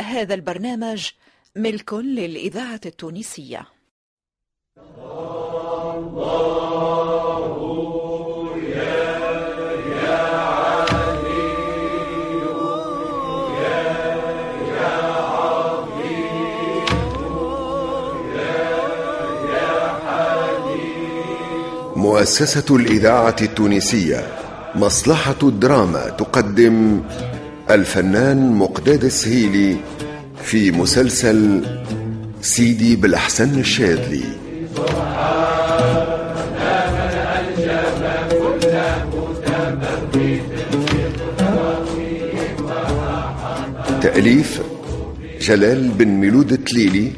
هذا البرنامج ملك للإذاعة التونسية. مؤسسة الإذاعة التونسية مصلحة الدراما تقدم الفنان مقداد السهيلي في مسلسل سيدي بالأحسن الشاذلي. تأليف جلال بن ميلود التليلي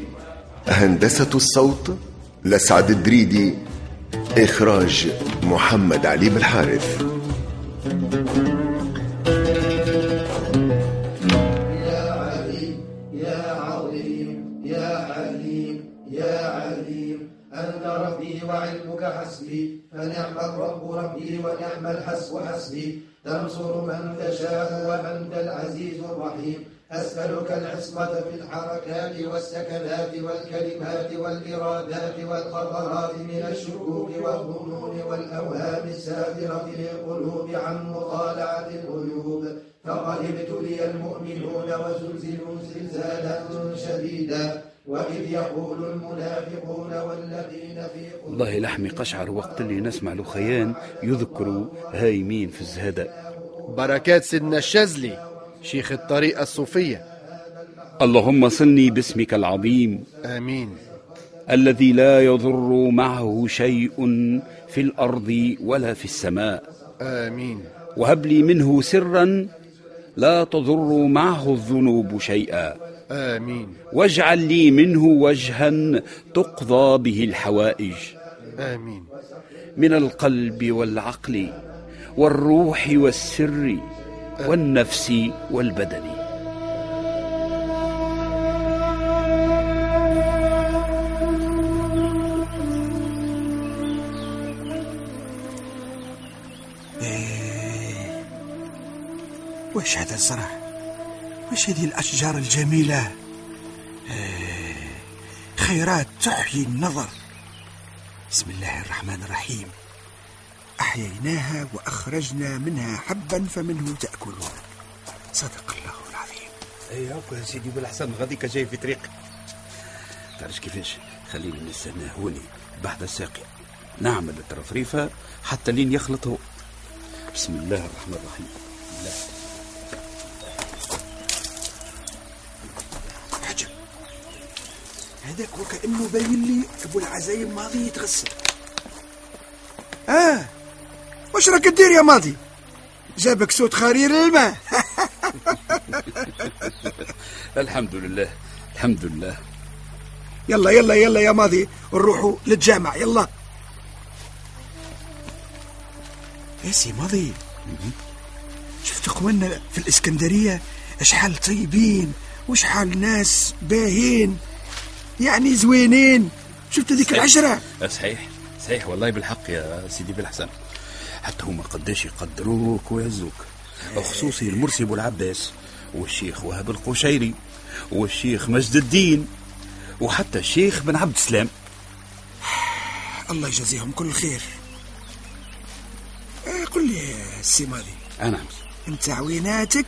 هندسة الصوت لسعد الدريدي إخراج محمد علي بالحارث. ربي وعلمك حسبي فنعم الرب ربي ونعم الحسب حسبي. تنصر من تشاء وأنت العزيز الرحيم. أسألك العصمة في الحركات والسكنات والكلمات والإرادات والقرارات من الشكوك والظنون والأوهام السافرة للقلوب عن مطالعة الغيوب فقد ابتلي المؤمنون وزلزلوا زلزالا شديدا. وإذ يقول المنافقون والذين في قلوبهم والله لحمي قشعر وقت اللي نسمع لخيان يذكروا هايمين في الزهداء بركات سيدنا الشاذلي شيخ الطريقة الصوفية. اللهم صلني باسمك العظيم. آمين. الذي لا يضر معه شيء في الأرض ولا في السماء. آمين. وهب لي منه سرا لا تضر معه الذنوب شيئا. آمين. واجعل لي منه وجها تقضى به الحوائج. آمين. من القلب والعقل والروح والسر والنفس والبدن. وش هذا الزرع؟ وش هذه الأشجار الجميلة. إيه، خيرات تحيي النظر. بسم الله الرحمن الرحيم. أحييناها وأخرجنا منها حبا فمنه تأكلون. صدق الله العظيم. اي هاكا يا سيدي بالحسن غاديك جاي في طريق. تعرفش كيفاش؟ خلينا نستنى هوني بعد الساقي. نعمل الترفريفة حتى لين يخلط هو بسم الله الرحمن الرحيم. لا. هذاك وكأنه باين لي أبو العزايم ماضي يتغسل. آه. وش راك تدير يا ماضي؟ جابك صوت خرير الماء الحمد لله الحمد لله. يلا يلا يلا يا ماضي نروحوا للجامع يلا. يا سي ماضي شفت اخواننا في الإسكندرية؟ أشحال طيبين وشحال ناس باهين. يعني زوينين. شفت ذيك العشرة؟ صحيح. صحيح والله بالحق يا سيدي بالحسن. حتى هما قداش يقدروك ويعزوك خصوصي المرسي أبو العباس والشيخ وهب القشيري والشيخ مجد الدين وحتى الشيخ بن عبد السلام. الله يجازيهم كل خير. آه، قل لي يا سي ماضي أنا انت عويناتك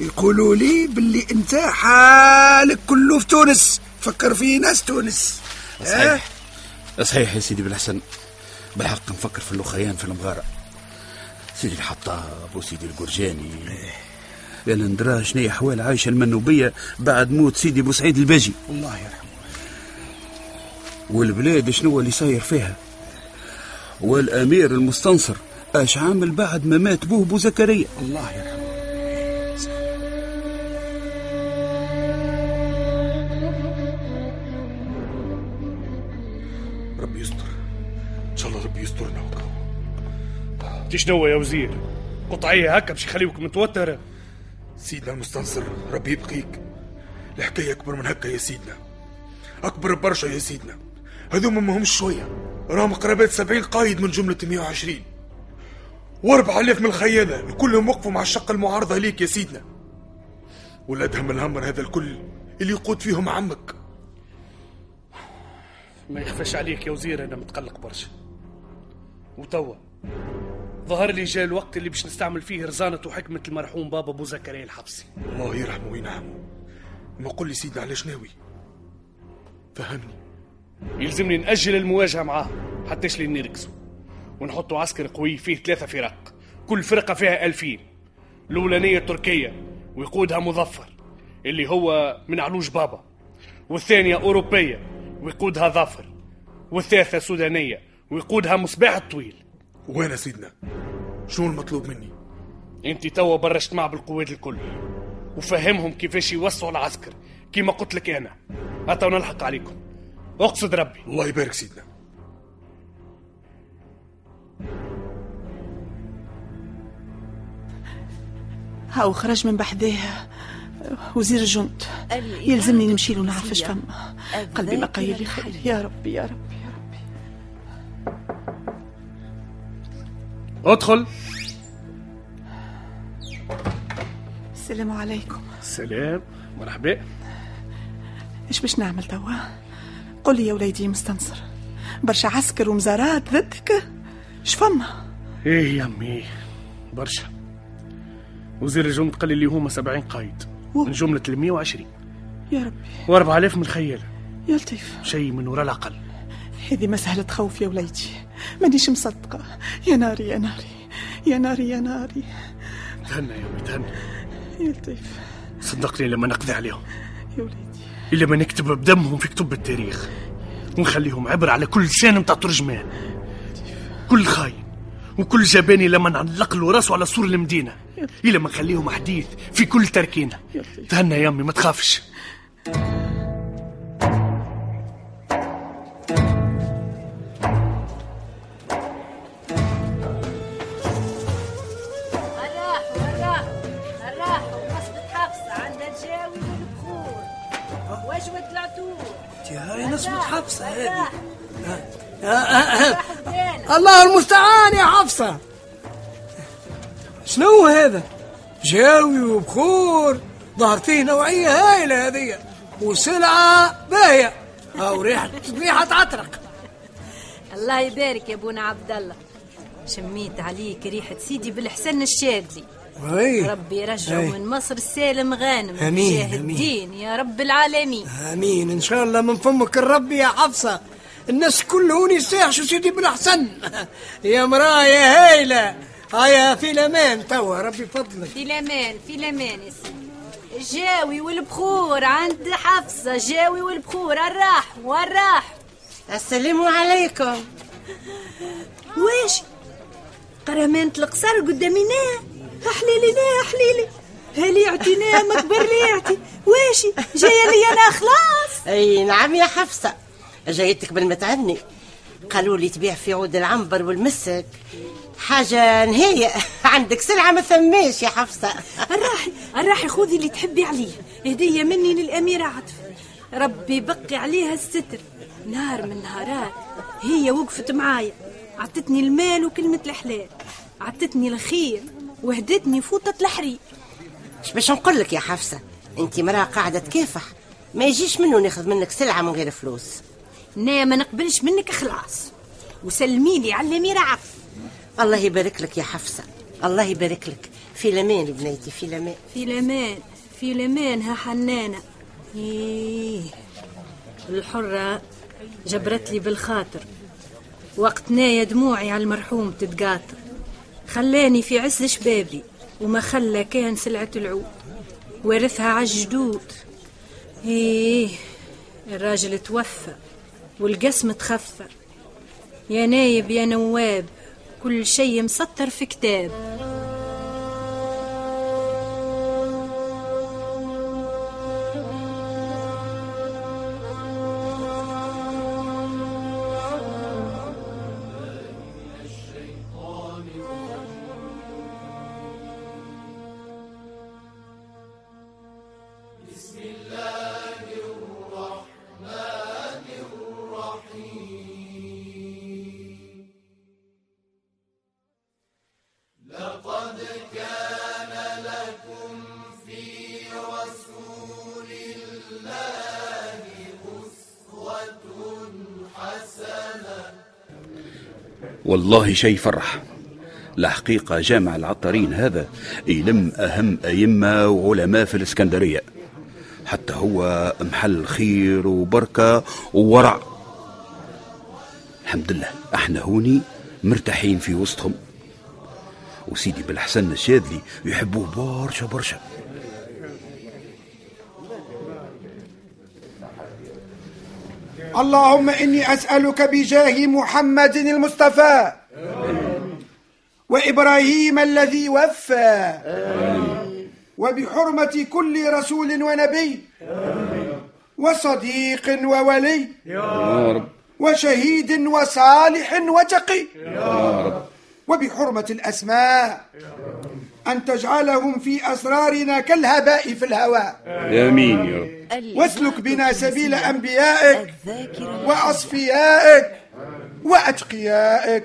يقولوا لي باللي انت حالك كله في تونس. فكر في ناس تونس؟ صحيح. صحيح يا سيدي بالحسن. بالحق نفكر في اللخيان في المغارة سيدي الحطاب وسيدي القرجاني. يا لندرا شنو هي أحوال عايشة المنوبية بعد موت سيدي بوسعيد الباجي؟ الله يرحمه. والبلاد شنو اللي صاير فيها؟ والأمير المستنصر أش عامل بعد ما مات بوه بو زكريا؟ الله يرحمه. شنو يا وزير؟ قطعية هكا باش يخليوك متوتر. سيدنا المستنصر ربي يبقيك. الحكاية أكبر من هكا يا سيدنا. أكبر برشا يا سيدنا. هذوما ما همش شوية. راهم قرابات سبعين قايد من جملة 120 وأربع آلاف من الخيانة. كلهم وقفوا مع الشقه المعارضة ليك يا سيدنا. والأدهم الهمر هذا الكل اللي يقود فيهم عمك. ما يخفاش عليك يا وزير أنا متقلق برشا. وتوا. ظهر لي جاء الوقت اللي باش نستعمل فيه رزانة وحكمة المرحوم بابا أبو زكريا الحبسي. الله يرحمه وينعمه. ما قل لي سيدنا علاش ناوي؟ فهمني. يلزمني نأجل المواجهة معاه حتىش لين نركزوا ونحطوا عسكر قوي فيه ثلاثة فرق. كل فرقة فيها ألفين. الأولانية تركية ويقودها مظفر اللي هو من علوج بابا. والثانية أوروبية ويقودها ظفر. والثالثة سودانية ويقودها مصباح الطويل. وين سيدنا شنو المطلوب مني؟ أنت توا برشت مع بالقوات الكل وفهمهم كيفاش يوسعوا العسكر كيما قلت لك أنا. حتى نلحق عليكم. أقصد ربي. الله يبارك سيدنا. هاو خرج من بحذاه وزير الجند. يلزمني نمشي له نعرف إيش فما. قلبي بقى يلي خير. يا ربي يا ربي. ادخل. السلام عليكم. سلام. مرحبا. إيش باش نعمل توا؟ قل لي يا وليدي مستنصر. برشا عسكر ومزارات ضدك. اش فما؟ إيه يا أمي برشا. وزير الجند قال لي اللي هما 70 قايد من جملة ال 120 يا ربي. و4000 من الخيالة يا لطيف. شيء من وراء العقل هذه مسألة خوف يا وليدي. مانيش مصدقة؟ يا ناري يا ناري يا ناري يا ناري. تهنى يا أمي تهنى. يا لطيف. صدقني لما نقضي عليهم. يا وليدي. إلا ما نكتب بدمهم في كتب التاريخ. ونخليهم عبرة على كل لسان متاع ترجمان كل خاين. وكل جباني لما نعلق له راسه على سور المدينة. إلا ما نخليهم حديث في كل تركينة. تهنى يا أمي ما تخافش. الله المستعان يا حفصة. شنو هذا؟ جاوي وبخور ظهر فيه نوعية هايلة هذه وسلعة باهية. أو ريحة ريحة عطرق. الله يبارك يا أبونا عبد الله. شميت عليك ريحة سيدي بالحسن الشاذلي. أي. ربي يرجعه. من مصر السالم غانم آمين. الدين يا رب العالمين. آمين. إن شاء الله من فمك الرب يا حفصة. الناس كلهم يسيحشوا سيدي بالأحسن يا مراه يا هايلة هيا في الأمان توا ربي فضلك. في الامان في الامان يا سيدي. الجاوي والبخور عند حفصة جاوي والبخور الراح والراح. السلام عليكم. واش؟ قرمانة القصر قدامنا احليلي لا احليلي هالي يعطينا ما كبر لي يعطي واشي جاية لي أنا خلاص. أي نعم يا حفصة. جايتك بالمتعني قالوا لي تبيع في عود العنبر والمسك. حاجة نهاية. عندك سلعة ما ثماش يا حفصة. الراحي الراحي خذي اللي تحبي عليه. هدية مني للأميرة عطف. ربي بقي عليها الستر. نهار من نهارات. هي وقفت معايا. عطتني المال وكلمة الحلال. عطتني الخير. وهدتني فوطة الحرير اش باش نقول لك يا حفصة؟ أنت مرأة قاعدة تكافح. ما يجيش منه ناخذ منك سلعة من غير فلوس. نا ما نقبلش منك خلاص وسلمي لي على الأميرة عطف الله يبارك لك يا حفصة. الله يبارك لك. في الامان بنيتي في الامان في الأمان في الأمان ها حنانة. إيه. الحرة جبرت لي بالخاطر. وقت نايا دموعي على المرحوم تتقاطر. خلاني في عز شبابي وما خلى كان سلعة العود. ورثها عالجدود إيه الراجل توفى والقسم تخفى يا نايب يا نواب كل شيء مسطر في كتاب. لقد كان لكم في رسول الله أسوة حسنة. والله شيء فرح. لحقيقة جامع العطارين هذا يلم أهم أئمة وعلماء في الإسكندرية. حتى هو محل خير وبركة وورع. الحمد لله. إحنا هوني مرتاحين في وسطهم. وسيدي بالحسن الشاذلي يحبوه برشا برشا. اللهم إني أسألك بجاه محمد المصطفى. وإبراهيم الذي وفى. وبحرمة كل رسول ونبي. وصديق وولي. يا رب. وشهيد وصالح وتقي. يا رب وبحرمة الأسماء أن تجعلهم في أسرارنا كالهباء في الهواء. آمين يا رب. واسلك بنا سبيل أنبيائك وأصفيائك وأتقيائك.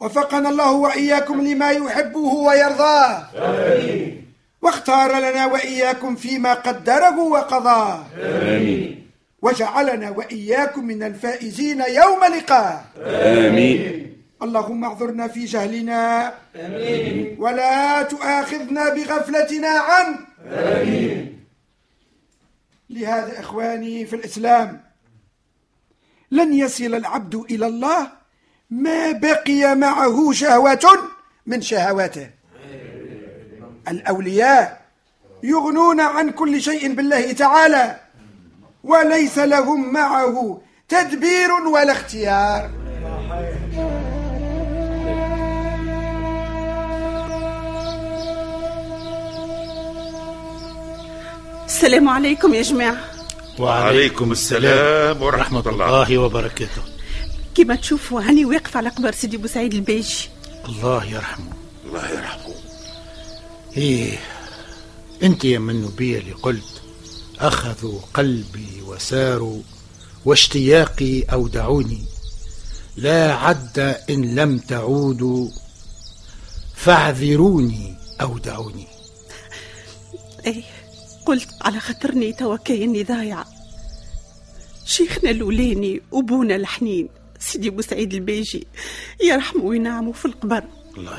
وفقنا الله وإياكم لما يحبه ويرضاه. واختار لنا وإياكم فيما قدره وقضاه. آمين. وجعلنا وإياكم من الفائزين يوم لقاه آمين. اللهم اعذرنا في جهلنا. آمين. ولا تؤاخذنا بغفلتنا عنه آمين. لهذا إخواني في الإسلام لن يصل العبد إلى الله ما بقي معه شهوة من شهواته. الأولياء يغنون عن كل شيء بالله تعالى. وليس لهم معه تدبير ولا اختيار. السلام عليكم يا جماعة. وعليكم السلام ورحمة الله, وبركاته. كما تشوفوا هاني واقف على قبر سيدي بوسعيد البيجي الله يرحمه. الله يرحمه. إيه أنت يا منو بي اللي قلت أخذوا قلبي وساروا واشتياقي اودعوني لا عد إن لم تعودوا فاعذروني اودعوني إيه قلت على خاطرني توا كايني ضايعة شيخنا الولاني وبونا الحنين سيدي بوسعيد البيجي يرحمه وينعمه في القبر. الله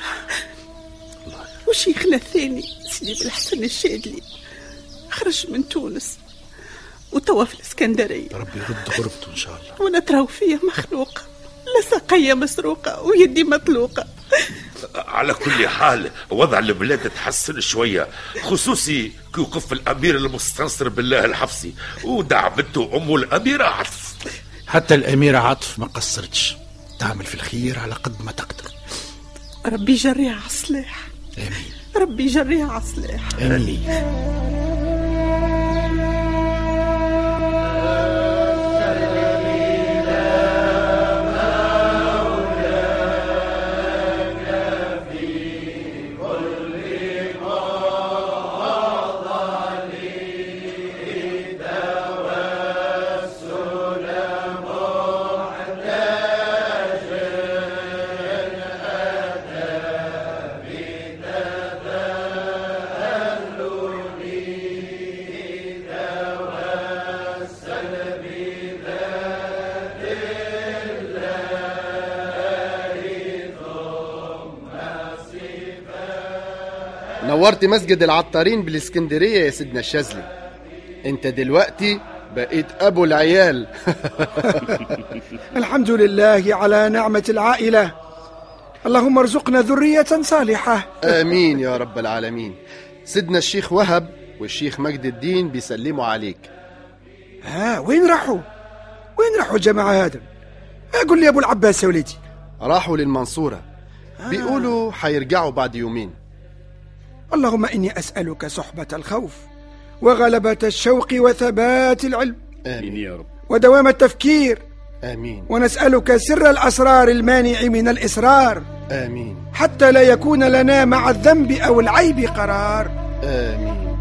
وشيخنا الثاني سيدي بالحسن الشادلي خرج من تونس وتوا في الإسكندرية. ربي يرد غربته إن شاء الله. وأنا تراو فيا مخنوقة لا ساقية مسروقة ويدي مطلوقة. على كل حال وضع البلاد تحسن شوية خصوصي كي يوقف الأمير المستنصر بالله الحفصي. ودع بنته أمه الأميرة عطف. حتى الأميرة عطف ما قصرتش. تعمل في الخير على قد ما تقدر. ربي يجريها على الصلاح. آمين. ربي يجريها على الصلاح. آمين. نورت مسجد العطارين بالإسكندرية يا سيدنا الشاذلي. أنت دلوقتي بقيت أبو العيال. الحمد لله على نعمة العائلة. اللهم ارزقنا ذرية صالحة. آمين يا رب العالمين. سيدنا الشيخ وهب والشيخ مجد الدين بيسلموا عليك. ها وين راحوا؟ وين راحوا الجماعة هذا؟ قول لي أبو العباس يا وليدي. راحوا للمنصورة. بيقولوا حيرجعوا بعد يومين. اللهم إني أسألك صحبة الخوف وغلبة الشوق وثبات العلم آمين. يا رب. ودوام التفكير آمين. ونسألك سر الأسرار المانع من الإصرار آمين. حتى لا يكون لنا مع الذنب أو العيب قرار. آمين.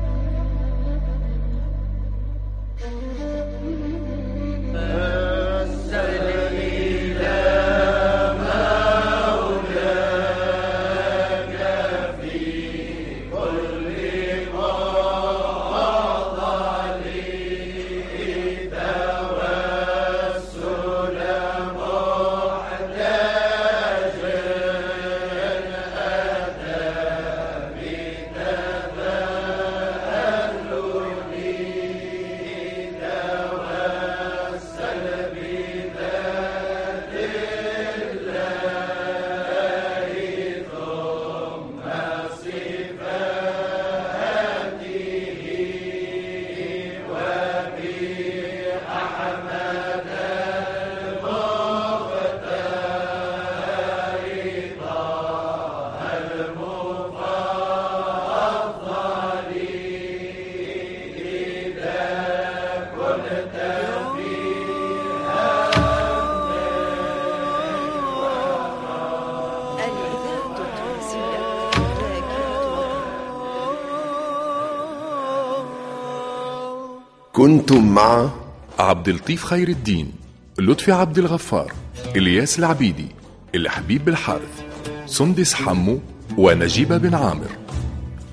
كنتم مع عبد اللطيف خير الدين لطفي عبد الغفار إلياس العبيدي الحبيب بالحارث سندس حمو ونجيب بن عامر.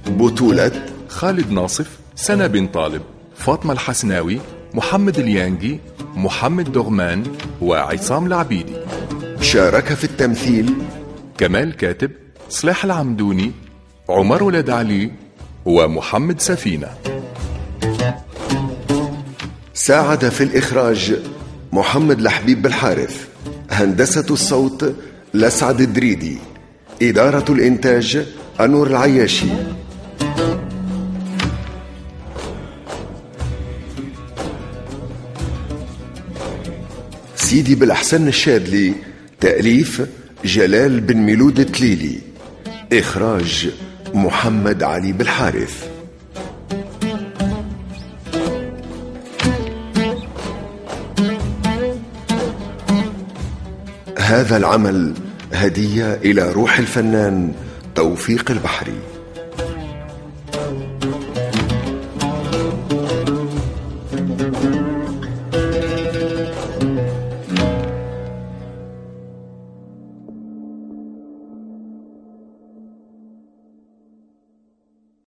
بطولة خالد ناصف سنة بن طالب فاطمة الحسناوي محمد اليانجي محمد دغمان وعصام العبيدي. شارك في التمثيل كمال كاتب صلاح العمدوني عمر ولد علي ومحمد سفينة. ساعد في الإخراج محمد لحبيب بالحارث هندسة الصوت لسعد الدريدي إدارة الإنتاج أنور العياشي. سيدي بالأحسن الشاذلي تأليف جلال بن ميلود التليلي إخراج محمد علي بالحارث. هذا العمل هدية إلى روح الفنان توفيق البحري.